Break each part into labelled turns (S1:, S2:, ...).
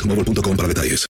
S1: boostmobile.com para detalles.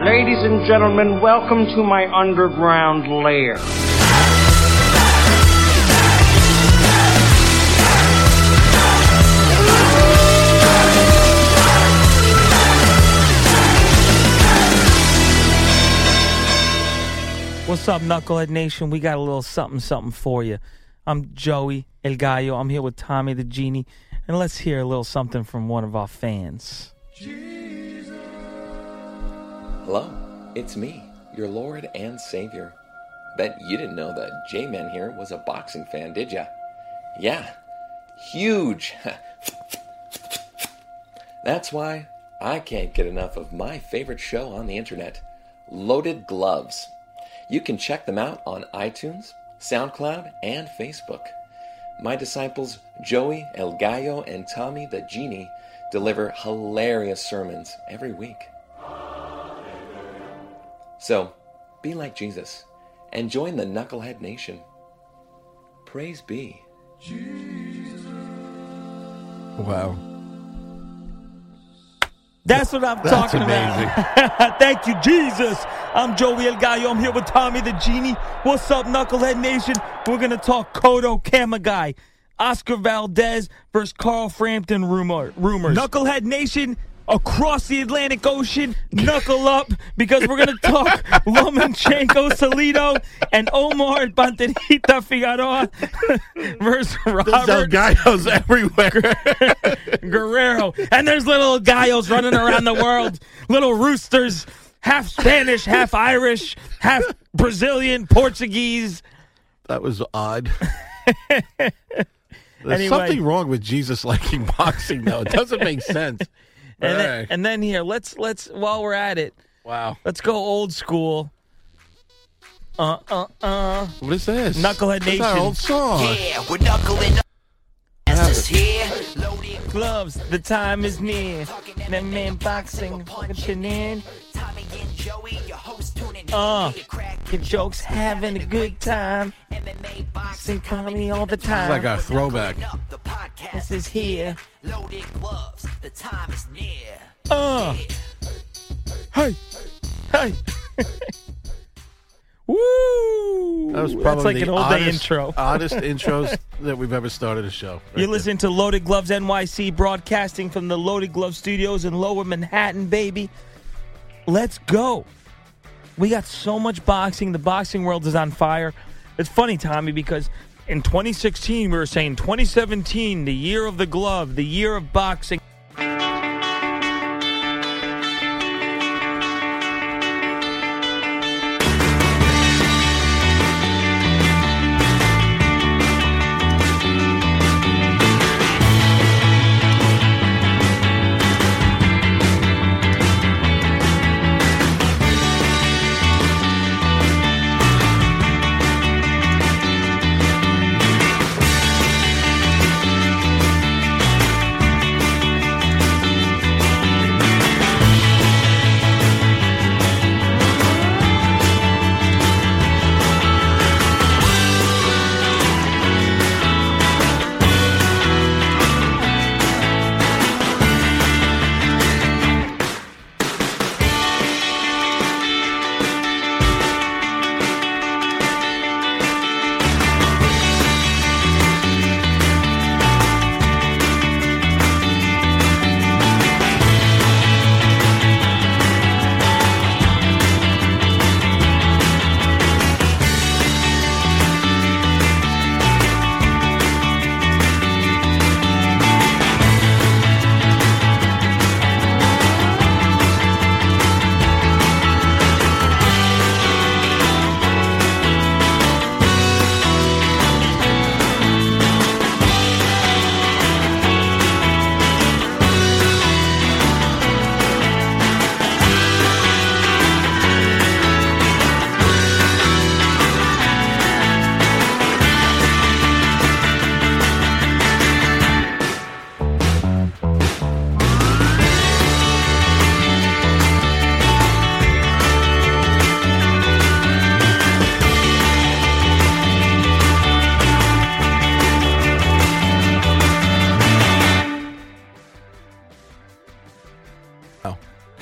S2: Ladies and gentlemen, welcome to my underground lair.
S3: What's up, Knucklehead Nation? We got a little something something for you. I'm Joey El Gallo. I'm here with Tommy the Genie, and let's hear a little something from one of our fans.
S4: Hello, it's me, your Lord and Savior. Bet you didn't know that J Man here was a boxing fan, did ya? Yeah, huge. That's why I can't get enough of my favorite show on the internet, Loaded Gloves. You can check them out on iTunes, SoundCloud, and Facebook. My disciples Joey El Gallo and Tommy the Genie deliver hilarious sermons every week. So, be like Jesus and join the Knucklehead Nation. Praise be.
S5: Wow.
S3: That's what I'm
S5: That's
S3: talking about. Thank you, Jesus. I'm Joey El Gallo. I'm here with Tommy the Genie. What's up, Knucklehead Nation? We're going to talk Cotto Kamegai, Oscar Valdez versus Carl Frampton rumor, rumors. Knucklehead Nation across the Atlantic Ocean, knuckle up because we're going to talk Lomachenko, Salido, and Omar Panterita Figueroa versus
S5: There's
S3: Robert
S5: gallos everywhere.
S3: Guerrero. And there's little gallos running around the world, little roosters, half Spanish, half Irish, half Brazilian, Portuguese.
S5: that was odd. There's
S3: Anyway.
S5: something wrong with Jesus liking boxing, though. It doesn't make sense.
S3: And then,
S5: Alright.
S3: and then here, let's let's while we're at it,
S5: wow.
S3: let's go old school. Uh uh uh.
S5: What is this?
S3: Knucklehead
S5: It's our
S3: Nation.
S5: old song.
S6: Yeah, we're knuckling up.
S5: Yeah.
S6: Here, loaded
S3: Gloves, the time is near. That man boxing, punching in.
S6: Tommy and Joey, your host tuning in.
S3: Uh,
S6: Your crack
S3: jokes having a good time.
S6: MMA boxing
S3: Sing comedy all the time.
S5: It's like a throwback.
S6: the podcast.
S3: This is here.
S6: Loaded gloves, the time is near.
S3: Uh. Hey, hey. Woo!
S5: That was
S3: That's
S5: probably
S3: like
S5: the
S3: an old day
S5: oddest,
S3: intro.
S5: oddest intros that we've ever started a show. Right
S3: You're listening to Loaded Gloves NYC, broadcasting from the Loaded Glove Studios in Lower Manhattan, baby. Let's go. We got so much boxing. The boxing world is on fire. It's funny, Tommy, because in 2016, we were saying 2017, the year of the glove, the year of boxing.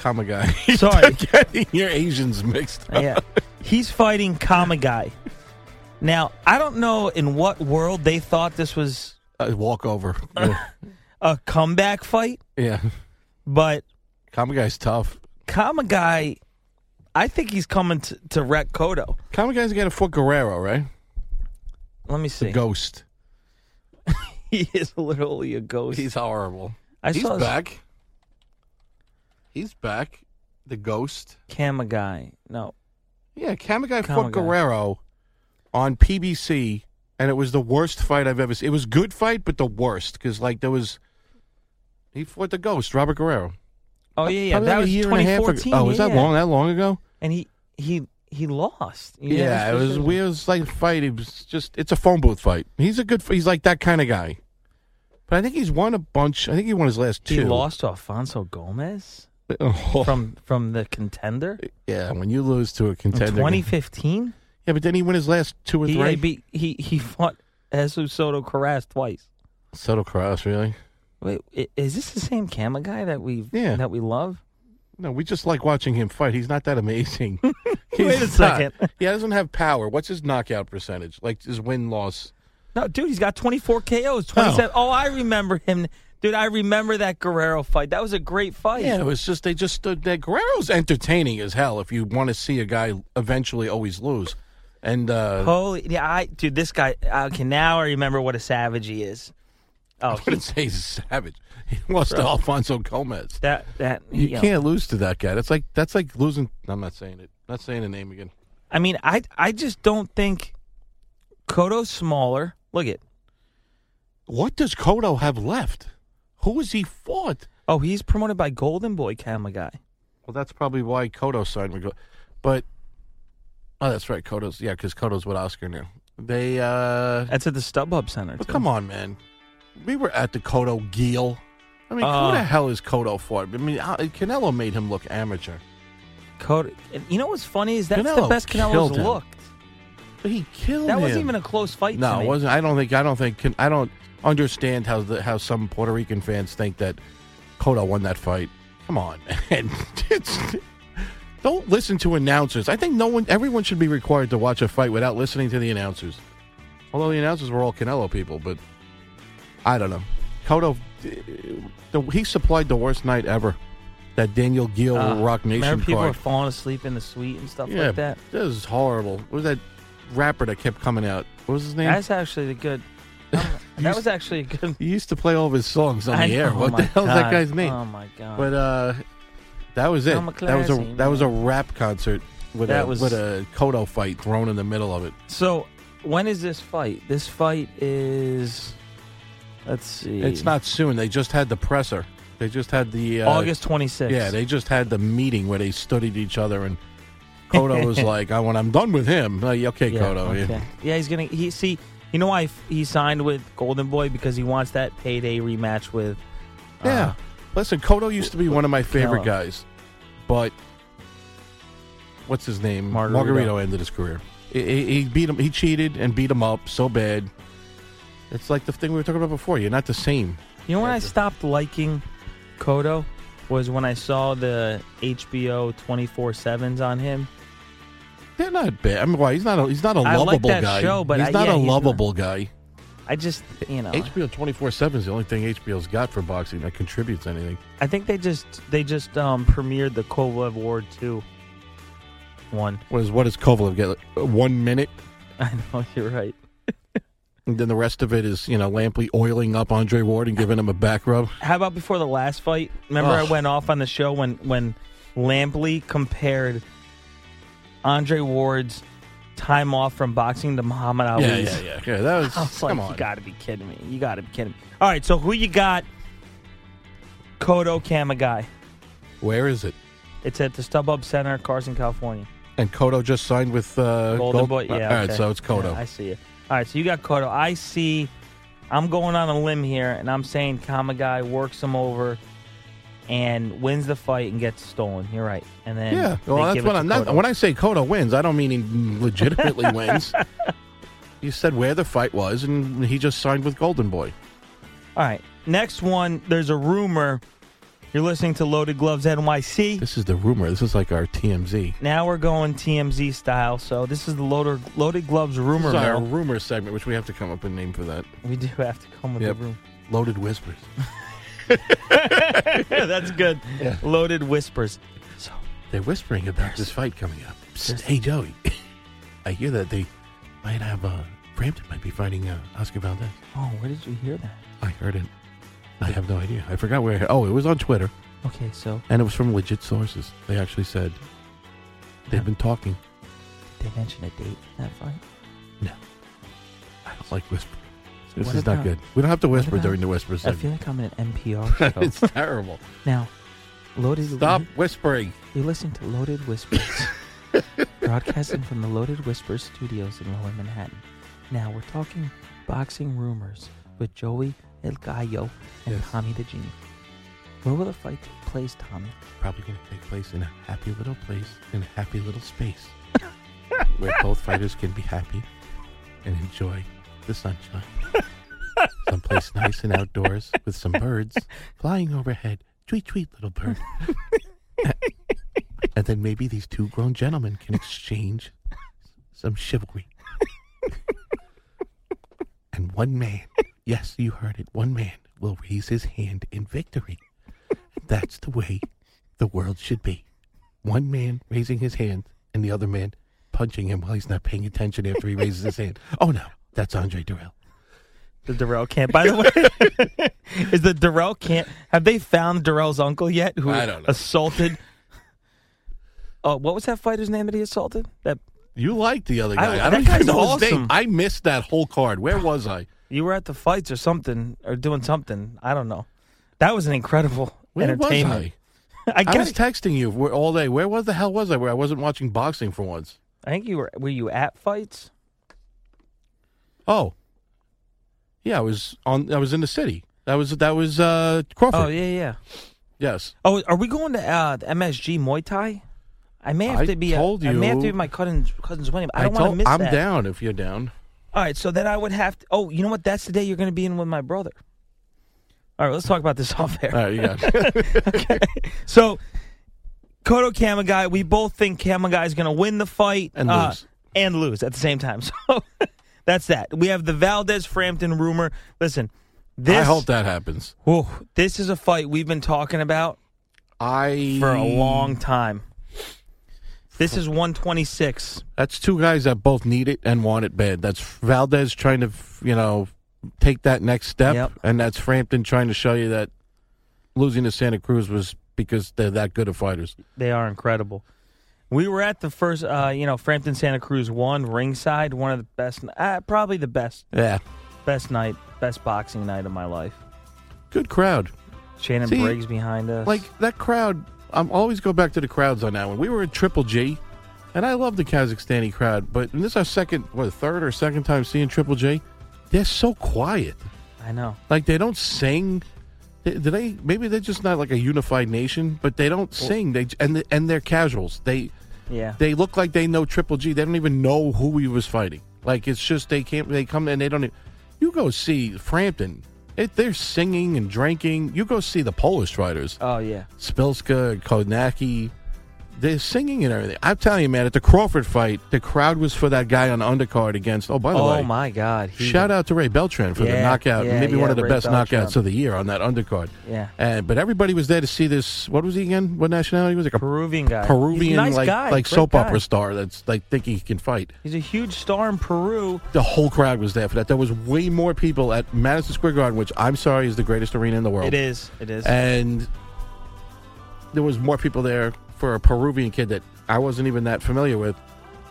S5: Kamegai.
S3: Sorry.
S5: getting your Asians mixed up.
S3: yeah, he's fighting Kamegai. Now I don't know in what world they thought this was
S5: uh, A walkover. Yeah.
S3: a comeback fight,
S5: yeah.
S3: but
S5: Kamegai's tough.
S3: Kamegai, I think he's coming to, to wreck Cotto.
S5: Kamegai's got a foot Guerrero, right?
S3: Let me
S5: The
S3: see.
S5: ghost.
S3: He is literally a ghost.
S5: He's horrible.
S3: I
S5: He's
S3: saw his-
S5: back. He's back. The ghost.
S3: Kamegai. No,
S5: Yeah, Kamegai
S3: Kamegai.
S5: fought Guerrero on PBC, and it was the worst fight I've ever seen. It was good fight, but the worst because like there was he fought the ghost, Robert Guerrero.
S3: oh yeah, yeah,
S5: Probably
S3: that
S5: like
S3: was
S5: a year and a half
S3: 2014.
S5: Oh, was that long? That long ago?
S3: And he he he lost.
S5: Yeah, it was weird. It was like a fight. It was just it's a phone booth fight. He's a good. He's like that kind of guy. But I think he's won a bunch. I think he won his last two.
S3: He lost to Alfonso Gomez
S5: Oh,
S3: from from the contender
S5: yeah, when you lose to a contender,
S3: 2015.
S5: yeah, but then he won his last two or
S3: He,
S5: three.
S3: beat, he he fought Jesus Soto Karass twice.
S5: Soto Cross, really?
S3: Wait, is this the same Kamegai that we
S5: Yeah.
S3: that we love?
S5: No, we just like watching him fight. He's not that amazing.
S3: Wait a
S5: not.
S3: second.
S5: He doesn't have power. What's his knockout percentage? Like his win loss?
S3: No, dude, he's got 24 KOs. 27. Oh, I remember him. Dude, I remember that Guerrero fight. That was a great fight.
S5: Yeah, it was just they just stood there. Guerrero's entertaining as hell. If you want to see a guy eventually always lose, and uh,
S3: Holy, yeah, I dude, this guy. Okay, now I remember what a savage he is. Oh,
S5: I
S3: he,
S5: wouldn't say he's savage. He lost to Alfonso Gomez.
S3: that that
S5: You can't lose to that guy. That's like that's like losing. I'm not saying it. Not saying the name again.
S3: I mean, I I just don't think Cotto's smaller. Look at.
S5: What does Cotto have left? Who has he fought?
S3: Oh, he's promoted by Golden Boy Kamegai.
S5: Well, that's probably why Cotto signed with. Go- But oh, that's right, Cotto's yeah, because Cotto's with Oscar now. They uh,
S3: That's at the StubHub Center.
S5: but
S3: too.
S5: come on, man. We were at the Cotto Geale. I mean,
S3: Uh.
S5: who the hell is Cotto for? I mean, how- Canelo made him look amateur,
S3: Cotto. You know what's funny is that's the
S5: Canelo
S3: best Canelo's
S5: killed him.
S3: looked.
S5: but he killed
S3: That
S5: him.
S3: wasn't even a close fight.
S5: No,
S3: to me.
S5: it wasn't. I don't think. I don't think. Can, I don't understand how the how some Puerto Rican fans think that Cotto won that fight. Come on, man. It's, don't listen to announcers. I think no one, everyone should be required to watch a fight without listening to the announcers. Although the announcers were all Canelo people, but I don't know. Cotto, he supplied the worst night ever. That Daniel Geale
S3: Uh,
S5: Roc Nation
S3: Remember people
S5: card.
S3: were falling asleep in the suite and stuff
S5: yeah,
S3: like that.
S5: This is horrible. What was that rapper that kept coming out? What was his name?
S3: That's actually a good. that was actually a good.
S5: He used to play all of his songs on
S3: I
S5: the air.
S3: know,
S5: What the hell's that guy's name?
S3: Oh my god!
S5: But uh, that was it. That was a
S3: classy
S5: that was a rap concert with
S3: That
S5: a
S3: was-
S5: with a Cotto fight thrown in the middle of it.
S3: so when is this fight? This fight is. Let's see.
S5: It's not soon. They just had the presser. They just had the uh,
S3: August 26th.
S5: Yeah, they just had the meeting where they studied each other, and Cotto was like, "I when I'm done with him, like, okay,
S3: yeah,
S5: Cotto,
S3: okay.
S5: yeah.
S3: yeah, he's gonna. He see. You know why he signed with Golden Boy because he wants that payday rematch with. uh,
S5: Yeah. Listen, Cotto used to be one of my favorite
S3: Canelo.
S5: guys, but what's his name?
S3: Margarito.
S5: ended his career. He, he- beat him. He cheated and beat him up so bad. It's like the thing we were talking about before. You're not the same.
S3: You know when I stopped liking Cotto was when I saw the HBO 24 sevens on him.
S5: They're not bad. I mean, why? He's not. A, he's not a
S3: I like
S5: lovable
S3: that
S5: guy.
S3: show, but
S5: he's
S3: I-
S5: not
S3: yeah,
S5: a
S3: he's not-
S5: lovable guy.
S3: I just, you know,
S5: HBO 24 seven is the only thing HBO's got for boxing that contributes anything.
S3: I think they just they just um premiered the Kovalev Ward 2 one.
S5: What is what does Kovalev get? Like, one minute,
S3: I know you're right.
S5: and then the rest of it is you know Lampley oiling up Andre Ward and giving him a back rub.
S3: How about before the last fight? Remember I
S5: Ugh.
S3: went off on the show when when Lampley compared Andre Ward's time off from boxing to Muhammad
S5: Yeah, yeah, yeah. Yeah, that was.
S3: I was
S5: come
S3: like,
S5: on.
S3: you got to be kidding me. You got to be kidding me. All right, so who you got? Cotto Kamegai.
S5: Where is it?
S3: It's at the StubHub Center, Carson, California.
S5: And Cotto just signed with uh,
S3: Golden
S5: Gold-
S3: Boy. Yeah.
S5: All right,
S3: okay.
S5: so it's Cotto.
S3: Yeah, I see it. All right, so you got Cotto. I see. I'm going on a limb here, and I'm saying Kamegai works him over and wins the fight and gets stolen. You're right. And then
S5: yeah, well, that's what I'm not. When I say Cotto wins, I don't mean he legitimately wins. You said where the fight was, and he just signed with Golden Boy.
S3: All right. Next one, there's a rumor You're listening to Loaded Gloves NYC.
S5: This is the rumor. This is like our TMZ.
S3: Now we're going TMZ style. So this is the Loaded, Loaded Gloves rumor
S5: This is our
S3: mill.
S5: rumor segment, which we have to come up with a name for that.
S3: We do have to come up with
S5: Yep.
S3: the room.
S5: Loaded whispers.
S3: That's good.
S5: Yeah.
S3: Loaded whispers. So
S5: They're whispering about this fight coming up. Psst, hey, Joey. I hear that they might have, uh, Frampton might be fighting uh, Oscar Valdez.
S3: Oh, where did you hear that?
S5: I heard it. I have no idea. I forgot where. Oh, it was on Twitter,
S3: Okay, so
S5: and it was from legit sources. They actually said they've been talking.
S3: did they mention a date for that fight?
S5: No, I don't like whispering. This
S3: What
S5: is not good. We don't have to whisper
S3: about-
S5: during the whisper
S3: I feel like I'm in an NPR show.
S5: it's terrible.
S3: now, Loaded.
S5: Stop whispering.
S3: You're listening to Loaded Whispers, broadcasting from the Loaded Whispers studios in Lower Manhattan. Now we're talking boxing rumors with Joey El Gallo and
S5: Yes.
S3: Tommy the Genie. Where will the fight take place, Tommy?
S5: Probably going to take place in a happy little place in a happy little space where both fighters can be happy and enjoy the sunshine. Someplace nice and outdoors with some birds flying overhead. Tweet, tweet, little bird. and then maybe these two grown gentlemen can exchange some chivalry. and one man, yes, you heard it, one man will raise his hand in victory. That's the way the world should be. One man raising his hand and the other man punching him while he's not paying attention after he raises his hand. Oh no, that's Andre Dirrell.
S3: The Dirrell camp, by the way. Is the Dirrell camp? Have they found Dirrell's uncle yet? Who
S5: I don't know.
S3: assaulted? Oh, what was that fighter's name that he assaulted? That
S5: You like the other guy. I,
S3: that
S5: don't
S3: guy's
S5: even know his
S3: awesome.
S5: name. I missed that whole card. Where was I?
S3: you were at the fights or something, or doing something. I don't know. That was an incredible
S5: Where was
S3: entertainment.
S5: I?
S3: I,
S5: I
S3: guess,
S5: was texting you all day. Where was the hell was I? Where I wasn't watching boxing for once.
S3: I think you were. Were you at fights?
S5: Oh, yeah, I was on. I was in the city. That was that was uh, Crawford.
S3: Oh yeah, yeah.
S5: Yes.
S3: Oh, are we going to uh, the MSG Muay Thai? I may have
S5: I
S3: to be.
S5: told you.
S3: I may have to be my cousin's cousin's wedding. I don't want to miss
S5: I'm
S3: that.
S5: down if you're down.
S3: All right, so then I would have to. Oh, you know what? That's the day you're going to be in with my brother. All right, let's talk about this off air.
S5: All right, you got it.
S3: okay. So, Cotto Kamegai, we both think Kamegai is going to win the fight
S5: And
S3: uh,
S5: lose.
S3: and lose at the same time. So that's that. We have the Valdez Frampton rumor. Listen, this
S5: I hope that happens.
S3: Whew, this is a fight we've been talking about
S5: I
S3: for a long time. This is 126.
S5: That's two guys that both need it and want it bad. That's Valdez trying to, you know, take that next step,
S3: Yep.
S5: and that's Frampton trying to show you that losing to Santa Cruz was because they're that good of fighters.
S3: They are incredible. We were at the first, uh, you know, Frampton Santa Cruz one ringside, one of the best, uh, probably the best,
S5: Yeah,
S3: best night, best boxing night of my life.
S5: good crowd.
S3: Shannon
S5: See,
S3: Briggs behind us.
S5: Like that crowd. I'm always go back to the crowds on that one. We were at Triple G, and I love the Kazakhstani crowd, but this is our second, what, third or second time seeing Triple G. They're so quiet.
S3: I know.
S5: Like they don't sing. Do they? Maybe they're just not like a unified nation, but they don't sing. They and and they're casuals. They
S3: Yeah.
S5: they look like they know Triple G. They don't even know who he was fighting. Like it's just they can't. They come and they don't. e- You go see Frampton. It, they're singing and drinking. You go see the Polish fighters,
S3: Oh yeah.
S5: Szpilka, Kownacki. They're singing and everything. I'm telling you, man, at the Crawford fight, the crowd was for that guy on the undercard against. Oh, by the way.
S3: Oh
S5: way,
S3: my God. He-
S5: Shout out to Ray Beltran for the knockout,
S3: yeah,
S5: maybe
S3: yeah,
S5: one of the
S3: Ray
S5: best
S3: Beltran.
S5: knockouts of the year on that undercard.
S3: Yeah.
S5: And but everybody was there to see this. What was he again? What nationality was it? Like a
S3: Peruvian guy.
S5: Peruvian,
S3: nice
S5: like
S3: guy,
S5: like
S3: great
S5: soap
S3: guy.
S5: opera star that's like thinking he can fight.
S3: He's a huge star in Peru.
S5: The whole crowd was there for that. There was way more people at Madison Square Garden, which I'm sorry is the greatest arena in the world.
S3: It is. It is.
S5: And there was more people there for a Peruvian kid that I wasn't even that familiar with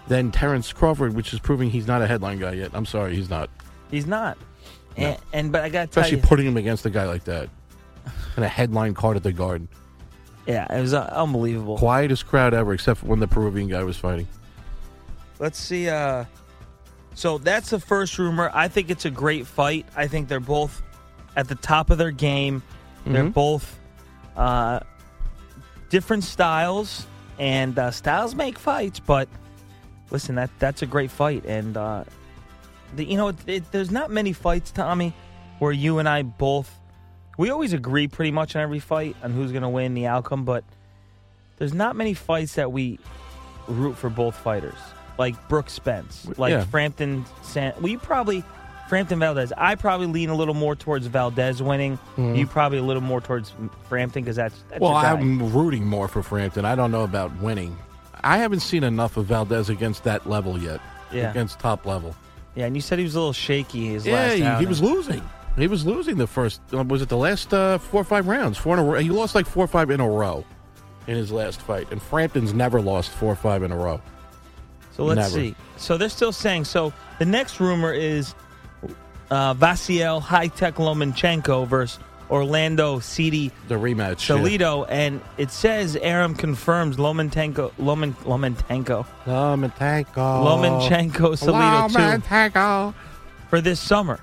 S5: than Terrence Crawford, which is proving he's not a headline guy yet. I'm sorry, he's not.
S3: He's not. And, and but I got
S5: Especially
S3: you,
S5: putting him against a guy like that. And a headline card at the Garden.
S3: yeah, it was uh, unbelievable.
S5: Quietest crowd ever, except when the Peruvian guy was fighting.
S3: Let's see. Uh, so that's the first rumor. I think it's a great fight. I think they're both at the top of their game. They're
S5: Mhm.
S3: both uh, different styles, and uh, styles make fights. But listen, that that's a great fight, and uh, the, you know, it, it, there's not many fights, Tommy, where you and I both we always agree pretty much on every fight on who's going to win the outcome, but there's not many fights that we root for both fighters. Like Brooks Spence, like
S5: Yeah.
S3: Frampton. San- you probably Frampton Valdez. I probably lean a little more towards Valdez winning. You probably a little more towards Frampton because that's, that's.
S5: Well. I'm rooting more for Frampton. I don't know about winning. I haven't seen enough of Valdez against that level yet.
S3: Yeah.
S5: Against top level.
S3: yeah, and you said he was a little shaky his
S5: Yeah,
S3: last
S5: he, he was losing. He was losing the first. uh, Was it the last uh, four or five rounds? Four in a row. He lost like four or five in a row in his last fight, and Frampton's never lost four or five in a row.
S3: So let's
S5: Never.
S3: see. So they're still saying. So the next rumor is uh, High Tech Lomachenko versus Orlando City.
S5: The rematch. yeah.
S3: And it says Arum confirms Lomachenko Loman Lomachenko
S5: Lomachenko.
S3: Lomachenko Toledo
S5: Lomachenko.
S3: for this summer.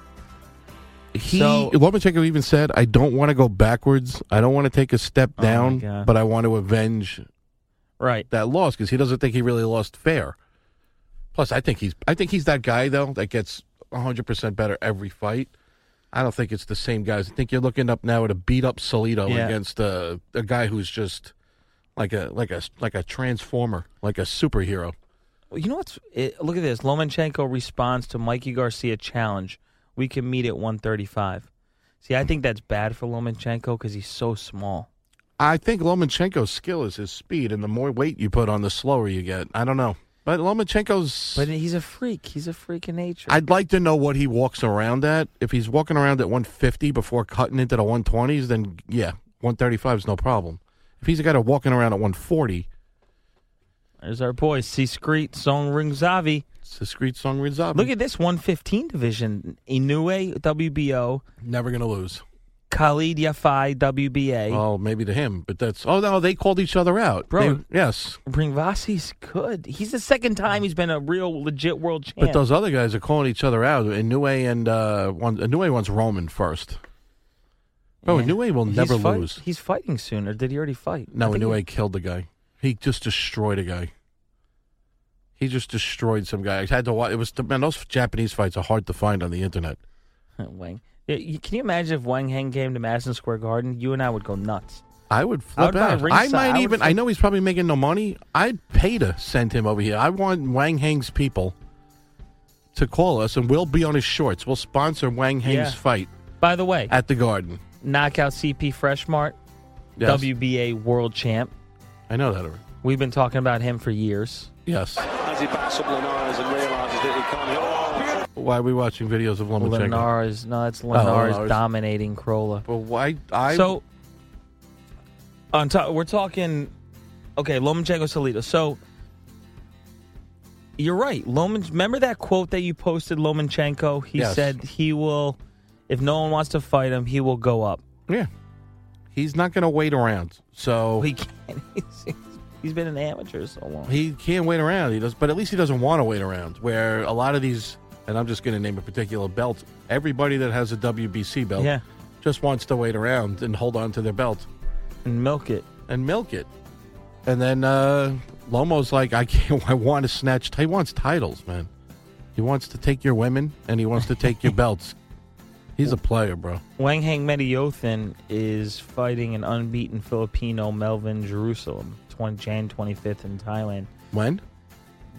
S5: He
S3: So-
S5: Lomachenko even said, "I don't want to go backwards. I don't want to take a step
S3: Oh,
S5: down,
S3: God.
S5: but I want to avenge
S3: Right.
S5: that loss because he doesn't think he really lost fair. Plus, I think he's I think he's that guy though that gets 100 percent better every fight. I don't think it's the same guys. I think you're looking up now at a beat up Salido
S3: Yeah.
S5: against a, a guy who's just like a like a like a transformer, like a superhero.
S3: Well, you know what's? It, look at this. Lomachenko responds to Mikey Garcia challenge. We can meet at 135. See, I think that's bad for Lomachenko because he's so small.
S5: I think Lomachenko's skill is his speed, and the more weight you put on, the slower you get. I don't know, but Lomachenko's.
S3: But he's a freak. He's a freak in nature.
S5: I'd like to know what he walks around at. If he's walking around at 150 before cutting into the 120s, then yeah, 135 is no problem. If he's a guy that walking around at 140,
S3: There's our boy, C. Screet, Song Ringzavi.
S5: it's a discreet song Rizab.
S3: Look at this 115 division. Inoue, WBO.
S5: never gonna lose.
S3: Khalid Yafai, WBA.
S5: Oh, maybe to him, but that's oh no, they called each other out,
S3: Bro.
S5: They- yes,
S3: Ringvasi's good. He's the second time he's been a real legit world champ.
S5: but those other guys are calling each other out. Inoue and uh, one, Inoue wants Roman first. Oh,
S3: Yeah.
S5: Inoue will
S3: He's
S5: never
S3: fight-
S5: lose.
S3: He's fighting soon, or did he already fight?
S5: No, Inoue killed the guy. He just destroyed a guy. He just destroyed some guy. I had to watch. It was man. Those Japanese fights are hard to find on the internet.
S3: Wang. Yeah, you- Can you imagine if Wanheng came to Madison Square Garden? You and I would go nuts.
S5: I would
S3: I
S5: flip
S3: would
S5: out. I might
S3: I would
S5: even. I know he's probably making no money. I'd pay to send him over here. I want Wanheng's people to call us, and we'll be on his shorts. We'll sponsor Wanheng's
S3: Yeah.
S5: fight
S3: By the way,
S5: at the Garden.
S3: knockout CP Freshmart,
S5: Yes.
S3: WBA world champ.
S5: I know that already.
S3: We've been talking about him for years.
S5: Yes.
S7: As he backs up Linares and realises that he can't hit. Oh,
S5: Why are we watching videos of Lomachenko?
S3: Linares, no, it's oh, Linares
S5: Linares.
S3: dominating Crolla.
S5: But why? I
S3: so on top, we're talking. Okay, Lomachenko Salido. So you're right. Loman, remember that quote that you posted, Lomachenko? He
S5: Yes.
S3: said he will, if no one wants to fight him, he will go up.
S5: yeah. He's not going to wait around. So
S3: He can't. He's, he's been an amateur so long.
S5: He can't wait around. He does, but at least he doesn't want to wait around. Where a lot of these, and I'm just going to name a particular belt. Everybody that has a WBC belt,
S3: Yeah.
S5: just wants to wait around and hold on to their belt
S3: and milk it.
S5: and milk it. And then uh, Lomo's like, I can't. I want to snatch. He wants titles, man. He wants to take your women and he wants to take your belts. He's a player, bro.
S3: Wanheng Menayothin is fighting an unbeaten Filipino Melvin Jerusalem, 20, Jan 25th in Thailand,
S5: When?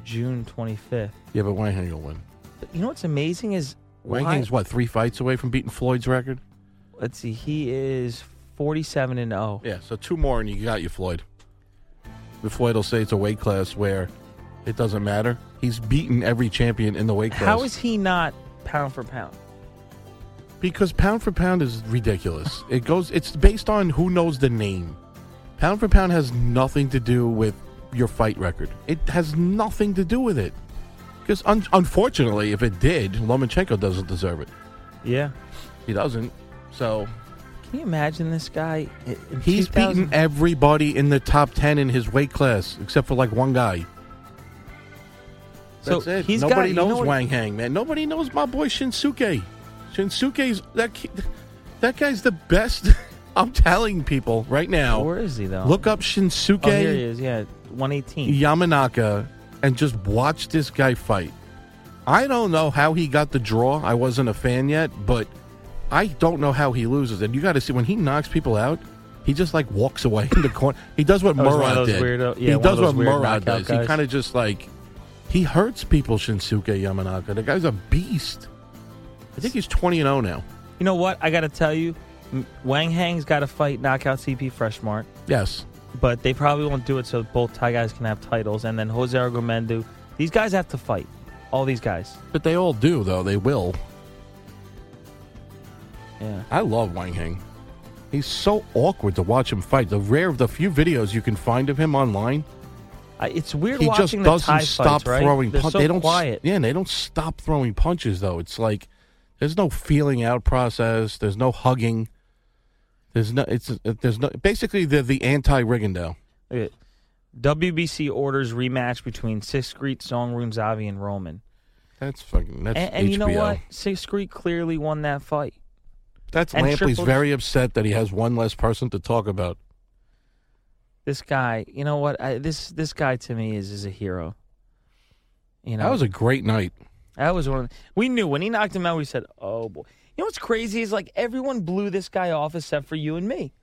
S3: June 25th.
S5: Yeah, but Wanheng will win.
S3: But you know what's amazing is
S5: Wang what three fights away from beating Floyd's record.
S3: Let's see, he is 47 and oh. 0.
S5: Yeah, so two more and you got you, Floyd. But Floyd will say it's a weight class where it doesn't matter. He's beaten every champion in the weight class.
S3: How is he not pound for pound?
S5: because pound for pound is ridiculous. it goes. It's based on who knows the name. Pound for pound has nothing to do with your fight record. It has nothing to do with it. Because un- unfortunately, if it did, Lomachenko doesn't deserve it.
S3: Yeah.
S5: He doesn't. So
S3: Can you imagine this guy? in- in
S5: he's
S3: 2000
S5: beaten everybody in the top ten in his weight class, except for like one guy.
S3: So
S5: That's it.
S3: he's got-
S5: Nobody
S3: you know
S5: knows
S3: what-
S5: Wanheng, man. Nobody knows my boy Shinsuke. Shinsuke's that ki- that guy's the best. I'm telling people right now.
S3: Where is he, though?
S5: Look up Shinsuke
S3: Oh, here he is. Yeah, 118.
S5: Yamanaka and just watch this guy fight. I don't know how he got the draw. I wasn't a fan yet, but I don't know how he loses. And you got to see when he knocks people out, he just like walks away in the corner. He does what
S3: Oh, he's one of
S5: Murad
S3: those
S5: did.
S3: weirdo- yeah,
S5: he does what
S3: knockout
S5: does. He kind of just like he hurts people. Shinsuke Yamanaka. The guy's a beast. I think he's twenty and zero now.
S3: You know what? I got to tell you, Wanheng's got to fight knockout CP Freshmart,
S5: Yes.
S3: But they probably won't do it so both Thai guys can have titles. And then Jose Argumedo. These guys have to fight. All these guys.
S5: But they all do, though. They will.
S3: Yeah.
S5: I love Wanheng. He's so awkward to watch him fight. The rare, of the few videos you can find of him online,
S3: I, it's weird
S5: he
S3: watching
S5: just
S3: the
S5: doesn't
S3: Thai
S5: stop
S3: fights, right?
S5: throwing
S3: They're
S5: punches.
S3: so
S5: they don't.
S3: quiet.
S5: Yeah, they don't stop throwing punches though. It's like there's no feeling out process. There's no hugging. There's no. It's uh, there's no. Basically, they're the anti Rigondeaux.
S3: Look at- WBC orders rematch between Sixcrete, Songrun Zavi, and Roman.
S5: That's fucking. That's
S3: and, and you know what? Sixcrete clearly won that fight.
S5: That's
S3: And
S5: Lampley's
S3: Triple-
S5: very upset that he has one less person to talk about.
S3: This guy, you know what? I, this this guy to me is is a hero. You know,
S5: That was a great night.
S3: That was one. Of, we knew when he knocked him out. We said, "Oh boy." You know what's crazy is like everyone blew this guy off except for you and me.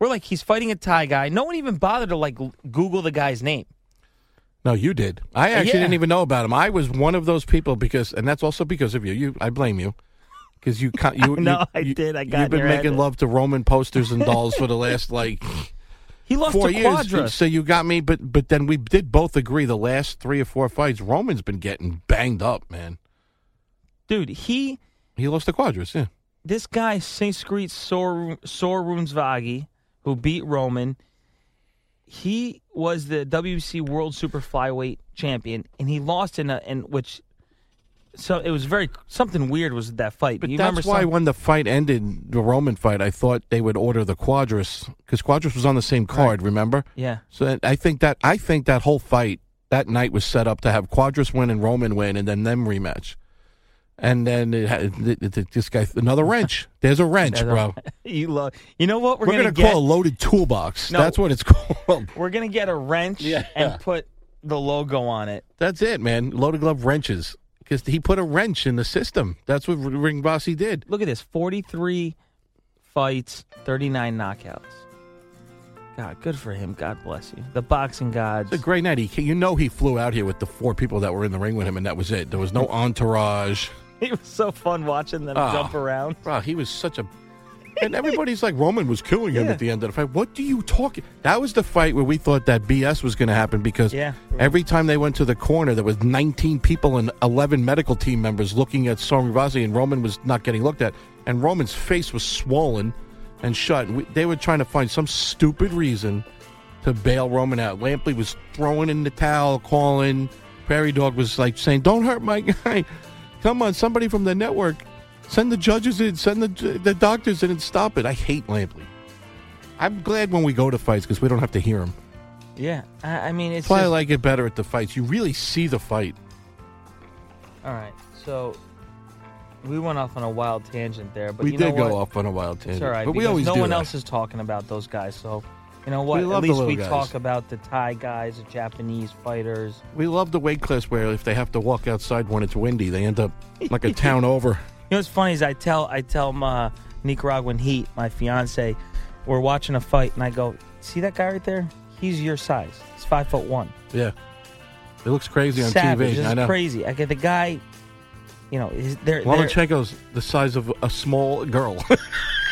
S3: We're like, he's fighting a Thai guy. No one even bothered to like Google the guy's name.
S5: No, you did. I actually
S3: Yeah.
S5: didn't even know about him. I was one of those people because, and that's also because of you. You, I blame you because you, you.
S3: No, I
S5: you-
S3: did. I got
S5: You've been making love to Roman posters and dolls for the last like
S3: He lost
S5: four
S3: to
S5: years.
S3: Cuadras.
S5: So you got me, but but then we did both agree the last three or four fights, Roman's been getting banged up, man.
S3: Dude, he
S5: He lost to Cuadras, yeah.
S3: this guy Singskrit Sor Sorunsvagi, who beat Roman, he was the WBC World Super Flyweight champion, and he lost in a in which. So it was very something weird was that fight.
S5: But
S3: you
S5: that's
S3: remember
S5: why
S3: some-
S5: when the fight ended, the Roman fight, I thought they would order the Cuadras because Cuadras was on the same card. Remember?
S3: Yeah.
S5: So that- I think that I think that whole fight that night was set up to have Cuadras win and Roman win, and then them rematch. And then it had, it, it- this guy another wrench. There's a wrench, bro.
S3: you love. You know what we're,
S5: We're,
S3: gonna,
S5: gonna,
S3: get?
S5: call a loaded toolbox.
S3: No.
S5: That's what it's called.
S3: we're gonna get a wrench
S5: Yeah.
S3: and put the logo on it.
S5: That's it, man. Loaded glove wrenches because he put a wrench in the system. That's what Ring Bossy did.
S3: Look at this: forty-three fights, thirty-nine knockouts. God, good for him. God bless you. The boxing gods.
S5: It's a great night. He, you know, he flew out here with the four people that were in the ring with him, and that was it. There was no entourage.
S3: It was so fun watching them
S5: Ah.
S3: jump around.
S5: Bro, he was such a. And everybody's like, Roman was killing him
S3: Yeah.
S5: at the end of the fight. What do you talk? That was the fight where we thought that BS was going to happen because
S3: Yeah.
S5: every time they went to the corner, there was 19 people and 11 medical team members looking at Song Rivasi, and Roman was not getting looked at. And Roman's face was swollen and shut. And we, they were trying to find some stupid reason to bail Roman out. Lampley was throwing in the towel, calling. Prairie Dog was like saying, "Don't hurt my guy." Come on, somebody from the network, send the judges in, send the the doctors in, and stop it. I hate Lampley. I'm glad when we go to fights because we don't have to hear him.
S3: Yeah, I, I mean, it's
S5: why I
S3: just-
S5: like it better at the fights. You really see the fight.
S3: all right. So we went off on a wild tangent there, but
S5: we
S3: you know
S5: did go off on a wild
S3: It's
S5: tangent,
S3: all right,
S5: but we always
S3: no one
S5: that.
S3: else is talking about those guys. So you know what?
S5: We love
S3: At least we
S5: guys.
S3: talk about the Thai guys, the Japanese fighters.
S5: We love the weight class where if they have to walk outside when it's windy, they end up like a town over.
S3: You know what's funny is I tell I tell my Nicaraguan Heat, my fiance, we're watching a fight, and I go, "See that guy right there? He's your size. He's five foot one.
S5: Yeah, it looks crazy on
S3: Savage.
S5: TV.
S3: This
S5: I know.
S3: crazy. I get the guy. You know, is they're
S5: Lomachenko's the size of a small girl.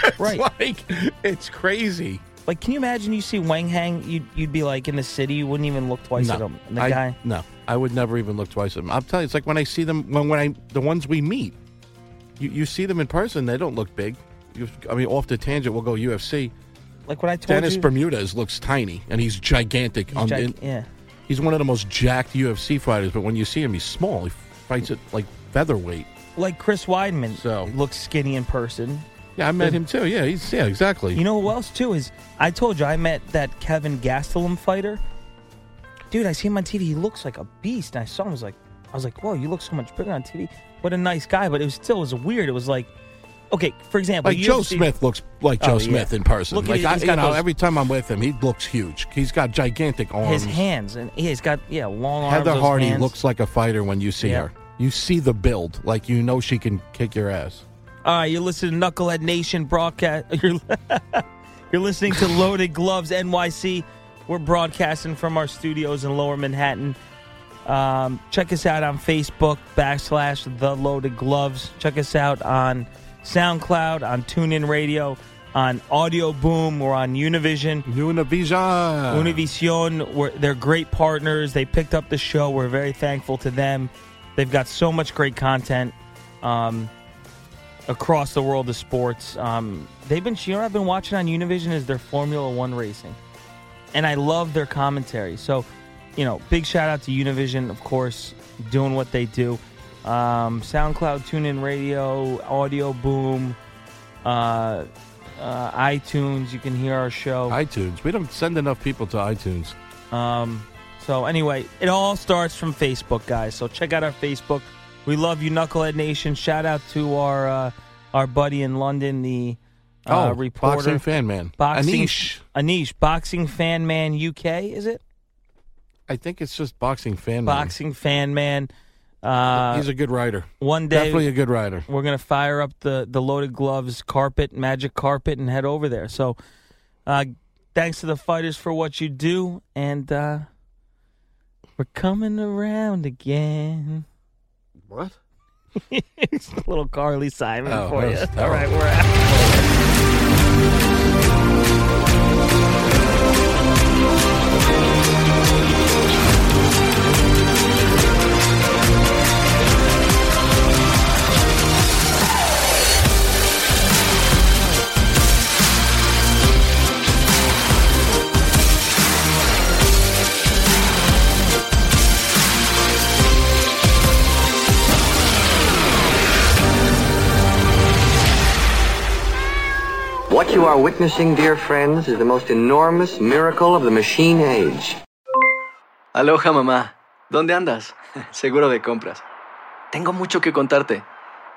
S5: It's
S3: Right.
S5: like it's crazy.
S3: Like. Can you imagine? You see Wanheng, you'd you'd be like in the city, you wouldn't even look twice
S5: no,
S3: at him. And the
S5: I,
S3: guy,
S5: No, I would never even look twice at them. I'm telling you, it's like when I see them when when I the ones we meet. You you see them in person, they don't look big. You, I mean, off the tangent, we'll go UFC.
S3: like when I told
S5: Dennis
S3: you,
S5: Bermudez looks tiny, and he's gigantic.
S3: he's
S5: on, in-
S3: yeah.
S5: he's one of the most jacked UFC fighters. But when you see him, he's small. He fights at like featherweight.
S3: like Chris Weidman
S5: So-
S3: looks skinny in person.
S5: Yeah, I met him too. Yeah, he's yeah exactly.
S3: You know who else too is I told you I met that Kelvin Gastelum fighter. Dude, I see him on TV. He looks like a beast. And I saw him. I was like, I was like, whoa, you look so much bigger on TV. What a nice guy. But it was still it was weird. It was like, okay, for example,
S5: like Joe Smith looks like Joe
S3: Oh, yeah.
S5: Smith in person.
S3: Look
S5: like I, you
S3: got
S5: know,
S3: those-
S5: every time I'm with him, he looks huge. He's got gigantic arms.
S3: His hands and yeah, he's got yeah long arms.
S5: Heather Hardy
S3: hands.
S5: looks like a fighter when you see
S3: Yeah.
S5: her. You see the build, like you know she can kick your ass.
S3: All right, you're listening to Knucklehead Nation broadcast. You're, you're listening to Loaded Gloves NYC. We're broadcasting from our studios in Lower Manhattan. Um, check us out on Facebook backslash The Loaded Gloves. Check us out on SoundCloud, on TuneIn Radio, on Audio Boom. We're on Univision.
S5: Univision.
S3: Univision, we're, they're great partners. They picked up the show. We're very thankful to them. They've got so much great content um, across the world of sports. Um, they've been, you know, what I've been watching on Univision is their Formula One racing, and I love their commentary. So, you know, big shout out to Univision, of course, doing what they do. Um, SoundCloud, TuneIn Radio, Audio Boom, uh, uh, iTunes. You can hear our show.
S5: iTunes. We don't send enough people to iTunes.
S3: Um, so anyway, it all starts from Facebook, guys. So check out our Facebook. We love you, Knucklehead Nation. Shout out to our uh, our buddy in London, the uh,
S5: oh,
S3: reporter,
S5: boxing fan man.
S3: boxing
S5: Anish.
S3: Anish, boxing fan man UK, is it?
S5: I think it's just boxing fan man.
S3: Boxing fan man. Uh,
S5: He's a good writer.
S3: one day
S5: Definitely a good writer.
S3: we're gonna fire up the the loaded gloves carpet, magic carpet, and head over there. So, uh, thanks to the fighters for what you do, and uh, we're coming around again.
S5: What?
S3: It's a little Carly Simon
S5: Oh,
S3: for you.
S5: was
S3: All right, we're out.
S8: What you are witnessing, dear friends, is the most enormous miracle of the machine age.
S9: Aloha mamá, ¿dónde andas? Seguro de compras. Tengo mucho que contarte.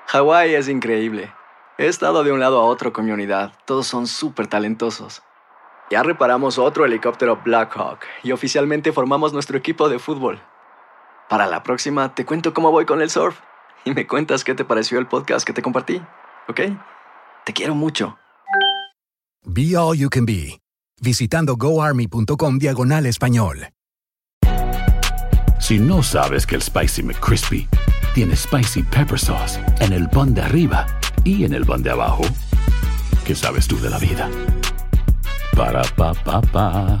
S9: Hawái es increíble. He estado de un lado a otro con mi unidad. Todos son súper talentosos. Ya reparamos otro helicóptero Blackhawk y oficialmente formamos nuestro equipo de fútbol. Para la próxima te cuento cómo voy con el surf y me cuentas qué te pareció el podcast que te compartí, ¿ok? Te quiero mucho.
S10: Be All You Can Be, visitando goarmy.com diagonal español.
S11: Si no sabes que el Spicy McCrispy tiene Spicy Pepper Sauce en el pan de arriba y en el pan de abajo, ¿qué sabes tú de la vida? Para, pa, pa, pa.